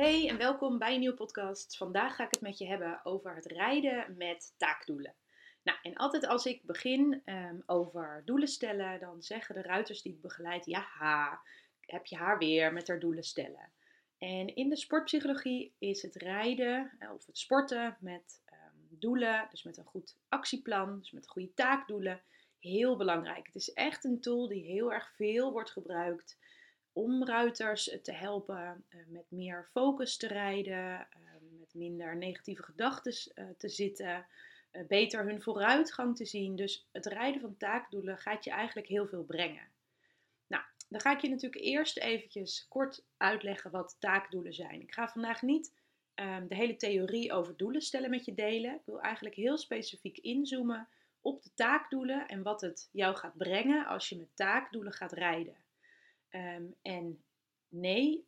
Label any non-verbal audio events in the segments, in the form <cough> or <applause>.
Hey en welkom bij een nieuwe podcast. Vandaag ga ik het met je hebben over het rijden met taakdoelen. Nou, en altijd als ik begin um, over doelen stellen, dan zeggen de ruiters die ik begeleid: ja, heb je haar weer met haar doelen stellen. En in de sportpsychologie is het rijden eh, of het sporten met um, doelen, dus met een goed actieplan, dus met goede taakdoelen, heel belangrijk. Het is echt een tool die heel erg veel wordt gebruikt om ruiters te helpen uh, met meer focus te rijden, uh, met minder negatieve gedachten te zitten, beter hun vooruitgang te zien. Dus het rijden van taakdoelen gaat je eigenlijk heel veel brengen. Nou, dan ga ik je natuurlijk eerst eventjes kort uitleggen wat taakdoelen zijn. Ik ga vandaag niet um, de hele theorie over doelen stellen met je delen. Ik wil eigenlijk heel specifiek inzoomen op de taakdoelen en wat het jou gaat brengen als je met taakdoelen gaat rijden. Um, en nee,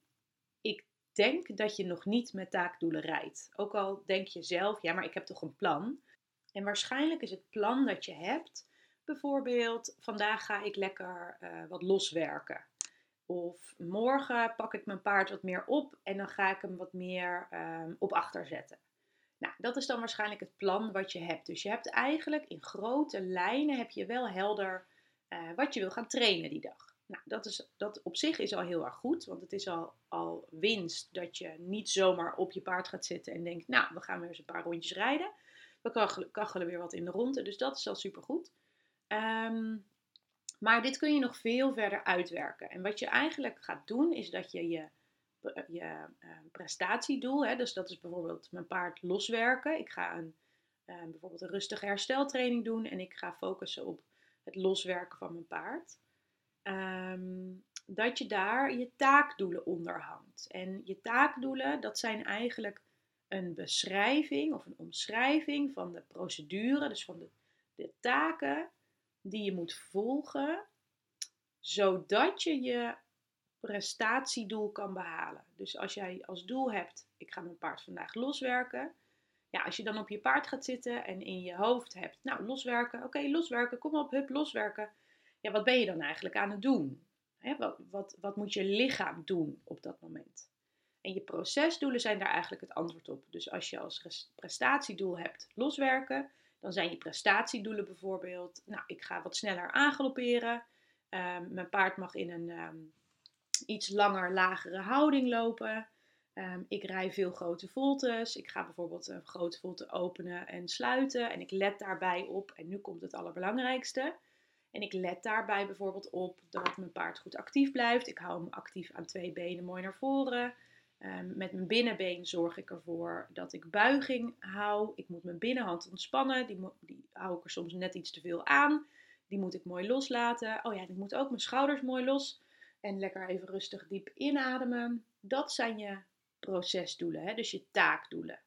ik denk dat je nog niet met taakdoelen rijdt. Ook al denk je zelf, ja, maar ik heb toch een plan. En waarschijnlijk is het plan dat je hebt, bijvoorbeeld, vandaag ga ik lekker uh, wat loswerken. Of morgen pak ik mijn paard wat meer op en dan ga ik hem wat meer um, op achter zetten. Nou, dat is dan waarschijnlijk het plan wat je hebt. Dus je hebt eigenlijk in grote lijnen heb je wel helder uh, wat je wil gaan trainen die dag. Nou, dat, is, dat op zich is al heel erg goed, want het is al, al winst dat je niet zomaar op je paard gaat zitten en denkt, nou, we gaan weer eens een paar rondjes rijden. We kachelen, weer wat in de ronde, dus dat is al supergoed. Um, maar dit kun je nog veel verder uitwerken. En wat je eigenlijk gaat doen, is dat je je, je uh, prestatiedoel, hè, dus dat is bijvoorbeeld mijn paard loswerken. Ik ga een, uh, bijvoorbeeld een rustige hersteltraining doen en ik ga focussen op het loswerken van mijn paard. Um, dat je daar je taakdoelen onderhangt. En je taakdoelen, dat zijn eigenlijk een beschrijving of een omschrijving van de procedure, dus van de, de taken die je moet volgen, zodat je je prestatiedoel kan behalen. Dus als jij als doel hebt, ik ga mijn paard vandaag loswerken. Ja, als je dan op je paard gaat zitten en in je hoofd hebt, nou loswerken, oké, loswerken, kom op, hup, loswerken ja, wat ben je dan eigenlijk aan het doen? wat, wat, wat moet je lichaam doen op dat moment? En je procesdoelen zijn daar eigenlijk het antwoord op. Dus als je als prestatiedoel hebt loswerken, dan zijn je prestatiedoelen bijvoorbeeld, nou, ik ga wat sneller aangalopperen. Um, mijn paard mag in een um, iets langer, lagere houding lopen. Um, ik rij veel grote voltes. Ik ga bijvoorbeeld een grote volte openen en sluiten. En ik let daarbij op, en nu komt het allerbelangrijkste. En ik let daarbij bijvoorbeeld op dat mijn paard goed actief blijft. Ik hou hem actief aan twee benen mooi naar voren. Um, met mijn binnenbeen zorg ik ervoor dat ik buiging hou. Ik moet mijn binnenhand ontspannen. Die, die hou ik er soms net iets te veel aan. Die moet ik mooi loslaten. Oh ja, ik moet ook mijn schouders mooi los. En lekker even rustig diep inademen. Dat zijn je procesdoelen, hè? dus je taakdoelen.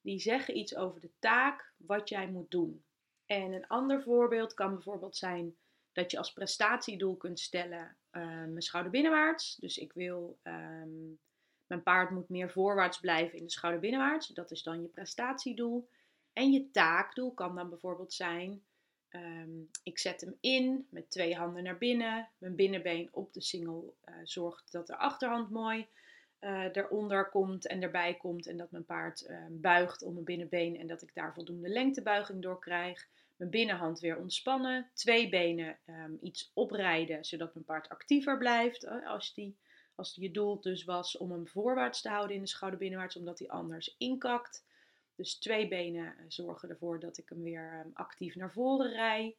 Die zeggen iets over de taak wat jij moet doen. En een ander voorbeeld kan bijvoorbeeld zijn dat je als prestatiedoel kunt stellen uh, mijn schouder binnenwaarts. Dus ik wil, um, mijn paard moet meer voorwaarts blijven in de schouder binnenwaarts. Dat is dan je prestatiedoel. En je taakdoel kan dan bijvoorbeeld zijn, um, ik zet hem in met twee handen naar binnen. Mijn binnenbeen op de singel uh, zorgt dat de achterhand mooi uh, eronder komt en erbij komt. En dat mijn paard buigt om mijn binnenbeen en dat ik daar voldoende lengtebuiging door krijg. Mijn binnenhand weer ontspannen. Twee benen um, iets oprijden, zodat mijn paard actiever blijft. Als, die, als je doel dus was om hem voorwaarts te houden in de schouder binnenwaarts, omdat hij anders inkakt. Dus twee benen zorgen ervoor dat ik hem weer um, actief naar voren rij.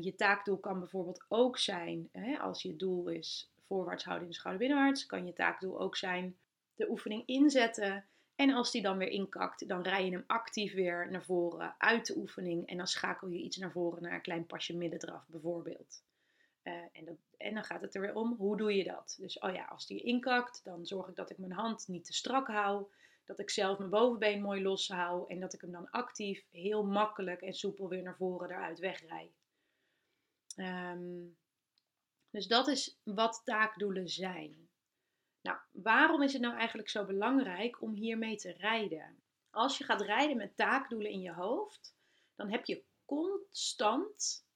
je taakdoel kan bijvoorbeeld ook zijn, hè, als je doel is voorwaarts houden in de schouder binnenwaarts, kan je taakdoel ook zijn de oefening inzetten. En als die dan weer inkakt, dan rij je hem actief weer naar voren uit de oefening. En dan schakel je iets naar voren naar een klein pasje middendraf bijvoorbeeld. Eh, en, en dan gaat het er weer om, hoe doe je dat? Dus oh ja, als die inkakt, dan zorg ik dat ik mijn hand niet te strak hou. Dat ik zelf mijn bovenbeen mooi los hou. En dat ik hem dan actief, heel makkelijk en soepel weer naar voren eruit wegrij. Ehm, dus dat is wat taakdoelen zijn. Nou, waarom is het nou eigenlijk zo belangrijk om hiermee te rijden? Als je gaat rijden met taakdoelen in je hoofd, dan heb je constant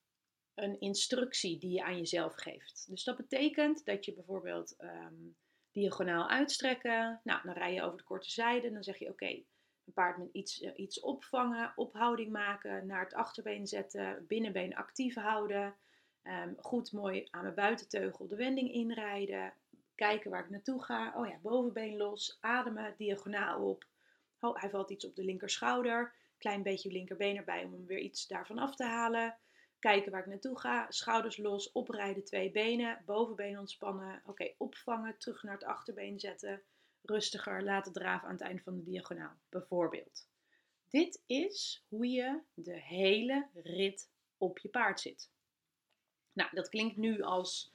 een instructie die je aan jezelf geeft. Dus dat betekent dat je bijvoorbeeld um, diagonaal uitstrekken. Nou, dan rij je over de korte zijde. Dan zeg je oké, een paard met iets, eh, iets opvangen, ophouding maken, naar het achterbeen zetten, binnenbeen actief houden. Um, goed mooi aan mijn buitenteugel de wending inrijden. Kijken waar ik naartoe ga. Oh ja, bovenbeen los. Ademen, diagonaal op. Oh, hij valt iets op de linkerschouder. Klein beetje linkerbeen erbij om hem weer iets daarvan af te halen. Kijken waar ik naartoe ga. Schouders los, oprijden, twee benen. Bovenbeen ontspannen. Oké, opvangen, terug naar het achterbeen zetten. Rustiger laten draven aan het einde van de diagonaal, bijvoorbeeld. Dit is hoe je de hele rit op je paard zit. Nou, dat klinkt nu als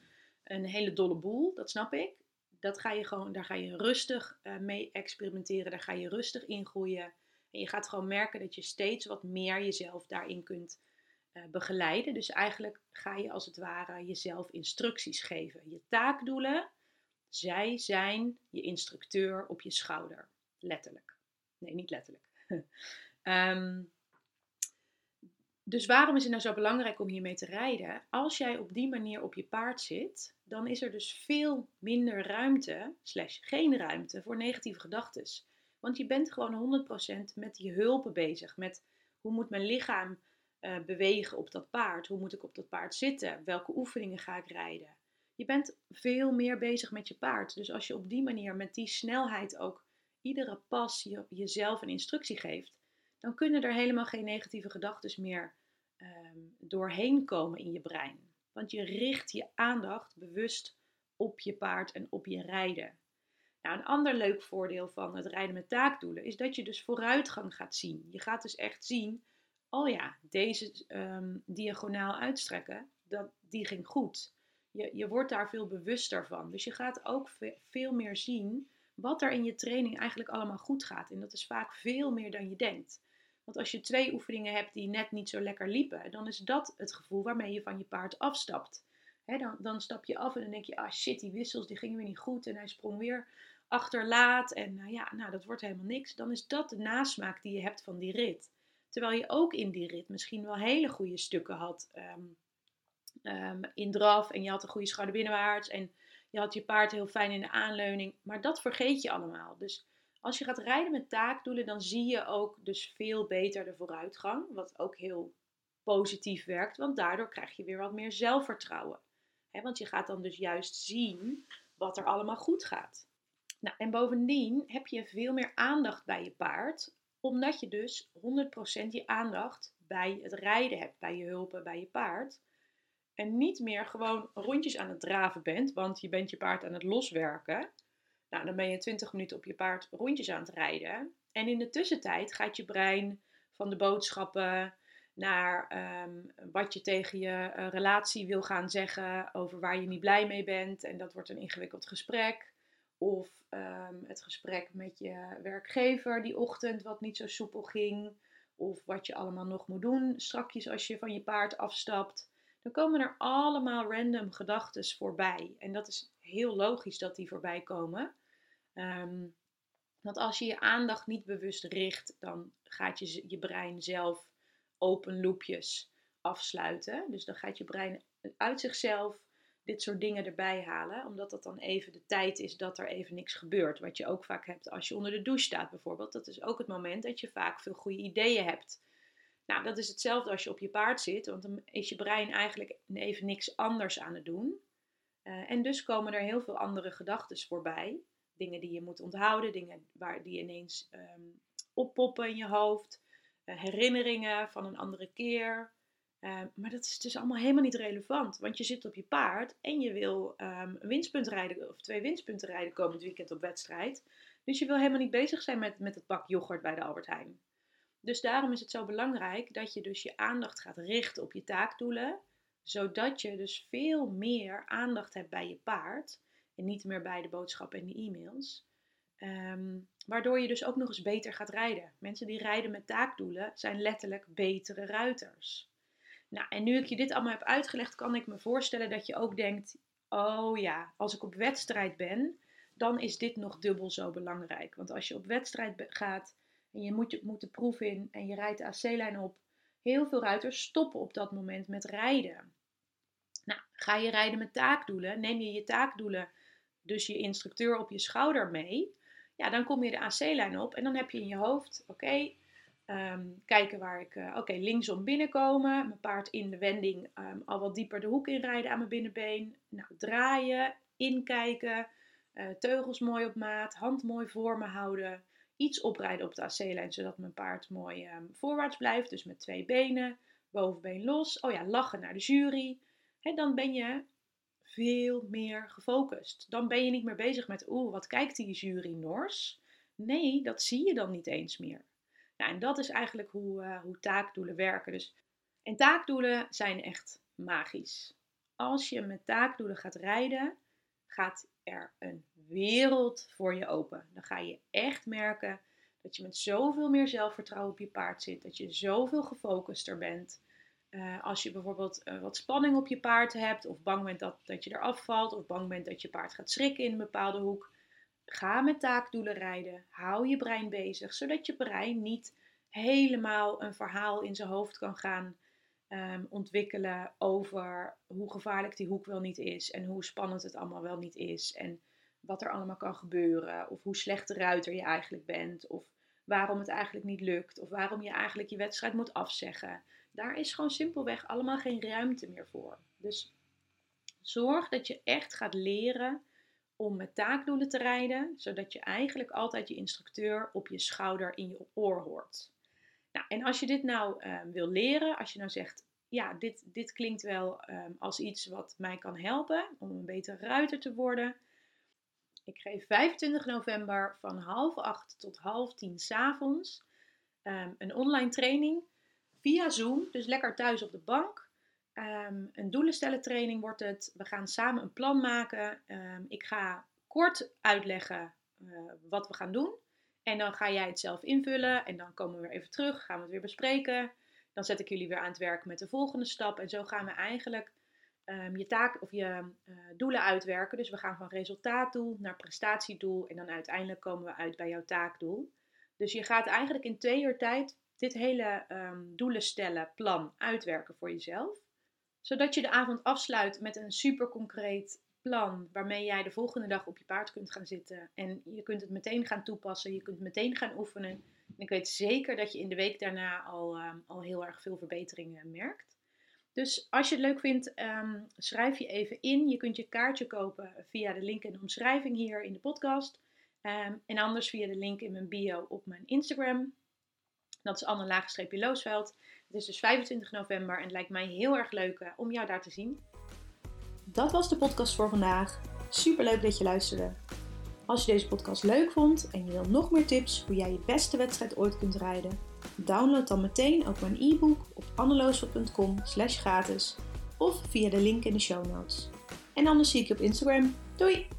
een hele dolle boel, dat snap ik. Dat ga je gewoon, daar ga je rustig uh, mee experimenteren, daar ga je rustig in groeien. En je gaat gewoon merken dat je steeds wat meer jezelf daarin kunt uh, begeleiden. Dus eigenlijk ga je als het ware jezelf instructies geven. Je taakdoelen, zij zijn je instructeur op je schouder. Letterlijk. Nee, niet letterlijk. um, <laughs> Dus waarom is het nou zo belangrijk om hiermee te rijden? Als jij op die manier op je paard zit, dan is er dus veel minder ruimte, slash geen ruimte, voor negatieve gedachten. Want je bent gewoon 100% met die hulpen bezig. Met hoe moet mijn lichaam uh, bewegen op dat paard? Hoe moet ik op dat paard zitten? Welke oefeningen ga ik rijden? Je bent veel meer bezig met je paard. Dus als je op die manier met die snelheid ook iedere pas je, jezelf een instructie geeft, dan kunnen er helemaal geen negatieve gedachten meer um, doorheen komen in je brein. Want je richt je aandacht bewust op je paard en op je rijden. Nou, een ander leuk voordeel van het rijden met taakdoelen is dat je dus vooruitgang gaat zien. Je gaat dus echt zien, oh ja, deze um, diagonaal uitstrekken, dat, die ging goed. Je, je wordt daar veel bewuster van. Dus je gaat ook veel meer zien wat er in je training eigenlijk allemaal goed gaat. En dat is vaak veel meer dan je denkt. Want als je twee oefeningen hebt die net niet zo lekker liepen, dan is dat het gevoel waarmee je van je paard afstapt. dan, dan stap je af en dan denk je, ah shit, die wissels die gingen weer niet goed en hij sprong weer achterlaat en nou ja, nou dat wordt helemaal niks. Dan is dat de nasmaak die je hebt van die rit. Terwijl je ook in die rit misschien wel hele goede stukken had um, in draf en je had een goede schouder binnenwaarts en je had je paard heel fijn in de aanleuning. Maar dat vergeet je allemaal. Dus als je gaat rijden met taakdoelen, dan zie je ook dus veel beter de vooruitgang. Wat ook heel positief werkt, want daardoor krijg je weer wat meer zelfvertrouwen. want je gaat dan dus juist zien wat er allemaal goed gaat. Nou, en bovendien heb je veel meer aandacht bij je paard, omdat je dus 100% je aandacht bij het rijden hebt, bij je hulpen, bij je paard. En niet meer gewoon rondjes aan het draven bent, want je bent je paard aan het loswerken. Nou, dan ben je 20 minuten op je paard rondjes aan het rijden. En in de tussentijd gaat je brein van de boodschappen naar ehm, wat je tegen je uh, relatie wil gaan zeggen, over waar je niet blij mee bent. En dat wordt een ingewikkeld gesprek. Of ehm, het gesprek met je werkgever die ochtend, wat niet zo soepel ging. Of wat je allemaal nog moet doen strakjes als je van je paard afstapt. Dan komen er allemaal random gedachten voorbij. En dat is heel logisch dat die voorbij komen. Um, want als je je aandacht niet bewust richt, dan gaat je, je brein zelf open loopjes afsluiten. Dus dan gaat je brein uit zichzelf dit soort dingen erbij halen, omdat dat dan even de tijd is dat er even niks gebeurt. Wat je ook vaak hebt als je onder de douche staat bijvoorbeeld. Dat is ook het moment dat je vaak veel goede ideeën hebt. Nou, dat is hetzelfde als je op je paard zit, want dan is je brein eigenlijk even niks anders aan het doen. Uh, en dus komen er heel veel andere gedachten voorbij dingen die je moet onthouden, dingen waar die ineens um, oppoppen in je hoofd, uh, herinneringen van een andere keer. Uh, maar dat is dus allemaal helemaal niet relevant, want je zit op je paard en je wil um, een winstpunt rijden of twee winstpunten rijden komend weekend op wedstrijd. Dus je wil helemaal niet bezig zijn met, met het pak yoghurt bij de Albert Heijn. Dus daarom is het zo belangrijk dat je dus je aandacht gaat richten op je taakdoelen, Zodat je dus veel meer aandacht hebt bij je paard en niet meer bij de boodschappen en de e-mails. Ehm, waardoor je dus ook nog eens beter gaat rijden. Mensen die rijden met taakdoelen zijn letterlijk betere ruiters. Nou, en nu ik je dit allemaal heb uitgelegd, kan ik me voorstellen dat je ook denkt: oh ja, als ik op wedstrijd ben, dan is dit nog dubbel zo belangrijk. Want als je op wedstrijd gaat en je moet, je moet de proef in en je rijdt de AC-lijn op, heel veel ruiters stoppen op dat moment met rijden. Nou, ga je rijden met taakdoelen, neem je je taakdoelen, dus je instructeur op je schouder mee, ja, dan kom je de AC-lijn op en dan heb je in je hoofd, oké, ehm, kijken waar ik, uh, oké, linksom binnenkomen, mijn paard in de wending um, al wat dieper de hoek inrijden aan mijn binnenbeen, nou, draaien, inkijken, uh, teugels mooi op maat, hand mooi voor me houden, iets oprijden op de AC-lijn, zodat mijn paard mooi um, voorwaarts blijft, dus met twee benen, bovenbeen los, oh ja, lachen naar de jury, He, dan ben je veel meer gefocust. Dan ben je niet meer bezig met, oeh, wat kijkt die jury Nors? Nee, dat zie je dan niet eens meer. Nou, en dat is eigenlijk hoe, uh, hoe taakdoelen werken. Dus, en taakdoelen zijn echt magisch. Als je met taakdoelen gaat rijden, gaat er een wereld voor je open. Dan ga je echt merken dat je met zoveel meer zelfvertrouwen op je paard zit. Dat je zoveel gefocuster bent. Uh, als je bijvoorbeeld uh, wat spanning op je paard hebt, of bang bent dat, dat je eraf valt, of bang bent dat je paard gaat schrikken in een bepaalde hoek, ga met taakdoelen rijden. Hou je brein bezig, zodat je brein niet helemaal een verhaal in zijn hoofd kan gaan um, ontwikkelen over hoe gevaarlijk die hoek wel niet is, en hoe spannend het allemaal wel niet is, en wat er allemaal kan gebeuren, of hoe slecht de ruiter je eigenlijk bent, of waarom het eigenlijk niet lukt, of waarom je eigenlijk je wedstrijd moet afzeggen. Daar is gewoon simpelweg allemaal geen ruimte meer voor. Dus zorg dat je echt gaat leren om met taakdoelen te rijden, zodat je eigenlijk altijd je instructeur op je schouder in je oor hoort. Nou, en als je dit nou um, wil leren, als je nou zegt, ja, dit, dit klinkt wel um, als iets wat mij kan helpen om een betere ruiter te worden. Ik geef 25 november van half acht tot half tien s'avonds um, een online training via Zoom, dus lekker thuis op de bank. Um, een doelenstellen training wordt het. We gaan samen een plan maken. Um, ik ga kort uitleggen uh, wat we gaan doen. En dan ga jij het zelf invullen. En dan komen we weer even terug. Gaan we het weer bespreken. Dan zet ik jullie weer aan het werk met de volgende stap. En zo gaan we eigenlijk um, je taak of je uh, doelen uitwerken. Dus we gaan van resultaatdoel naar prestatiedoel. En dan uiteindelijk komen we uit bij jouw taakdoel. Dus je gaat eigenlijk in twee uur tijd dit hele um, doelen stellen, plan uitwerken voor jezelf. Zodat je de avond afsluit met een super concreet plan waarmee jij de volgende dag op je paard kunt gaan zitten. En je kunt het meteen gaan toepassen, je kunt meteen gaan oefenen. En ik weet zeker dat je in de week daarna al, um, al heel erg veel verbeteringen merkt. Dus als je het leuk vindt, um, schrijf je even in. Je kunt je kaartje kopen via de link in de omschrijving hier in de podcast. En anders via de link in mijn bio op mijn Instagram. Dat is Anne Laagstreepje Loosveld. Het is dus 25 november en het lijkt mij heel erg leuk uh, om jou daar te zien. Dat was de podcast voor vandaag. Super leuk dat je luisterde. Als je deze podcast leuk vond en je wil nog meer tips hoe jij je beste wedstrijd ooit kunt rijden, download dan meteen ook mijn e-book op anneloosveld.com slash gratis of via de link in de show notes. En anders zie ik je op Instagram. Doei!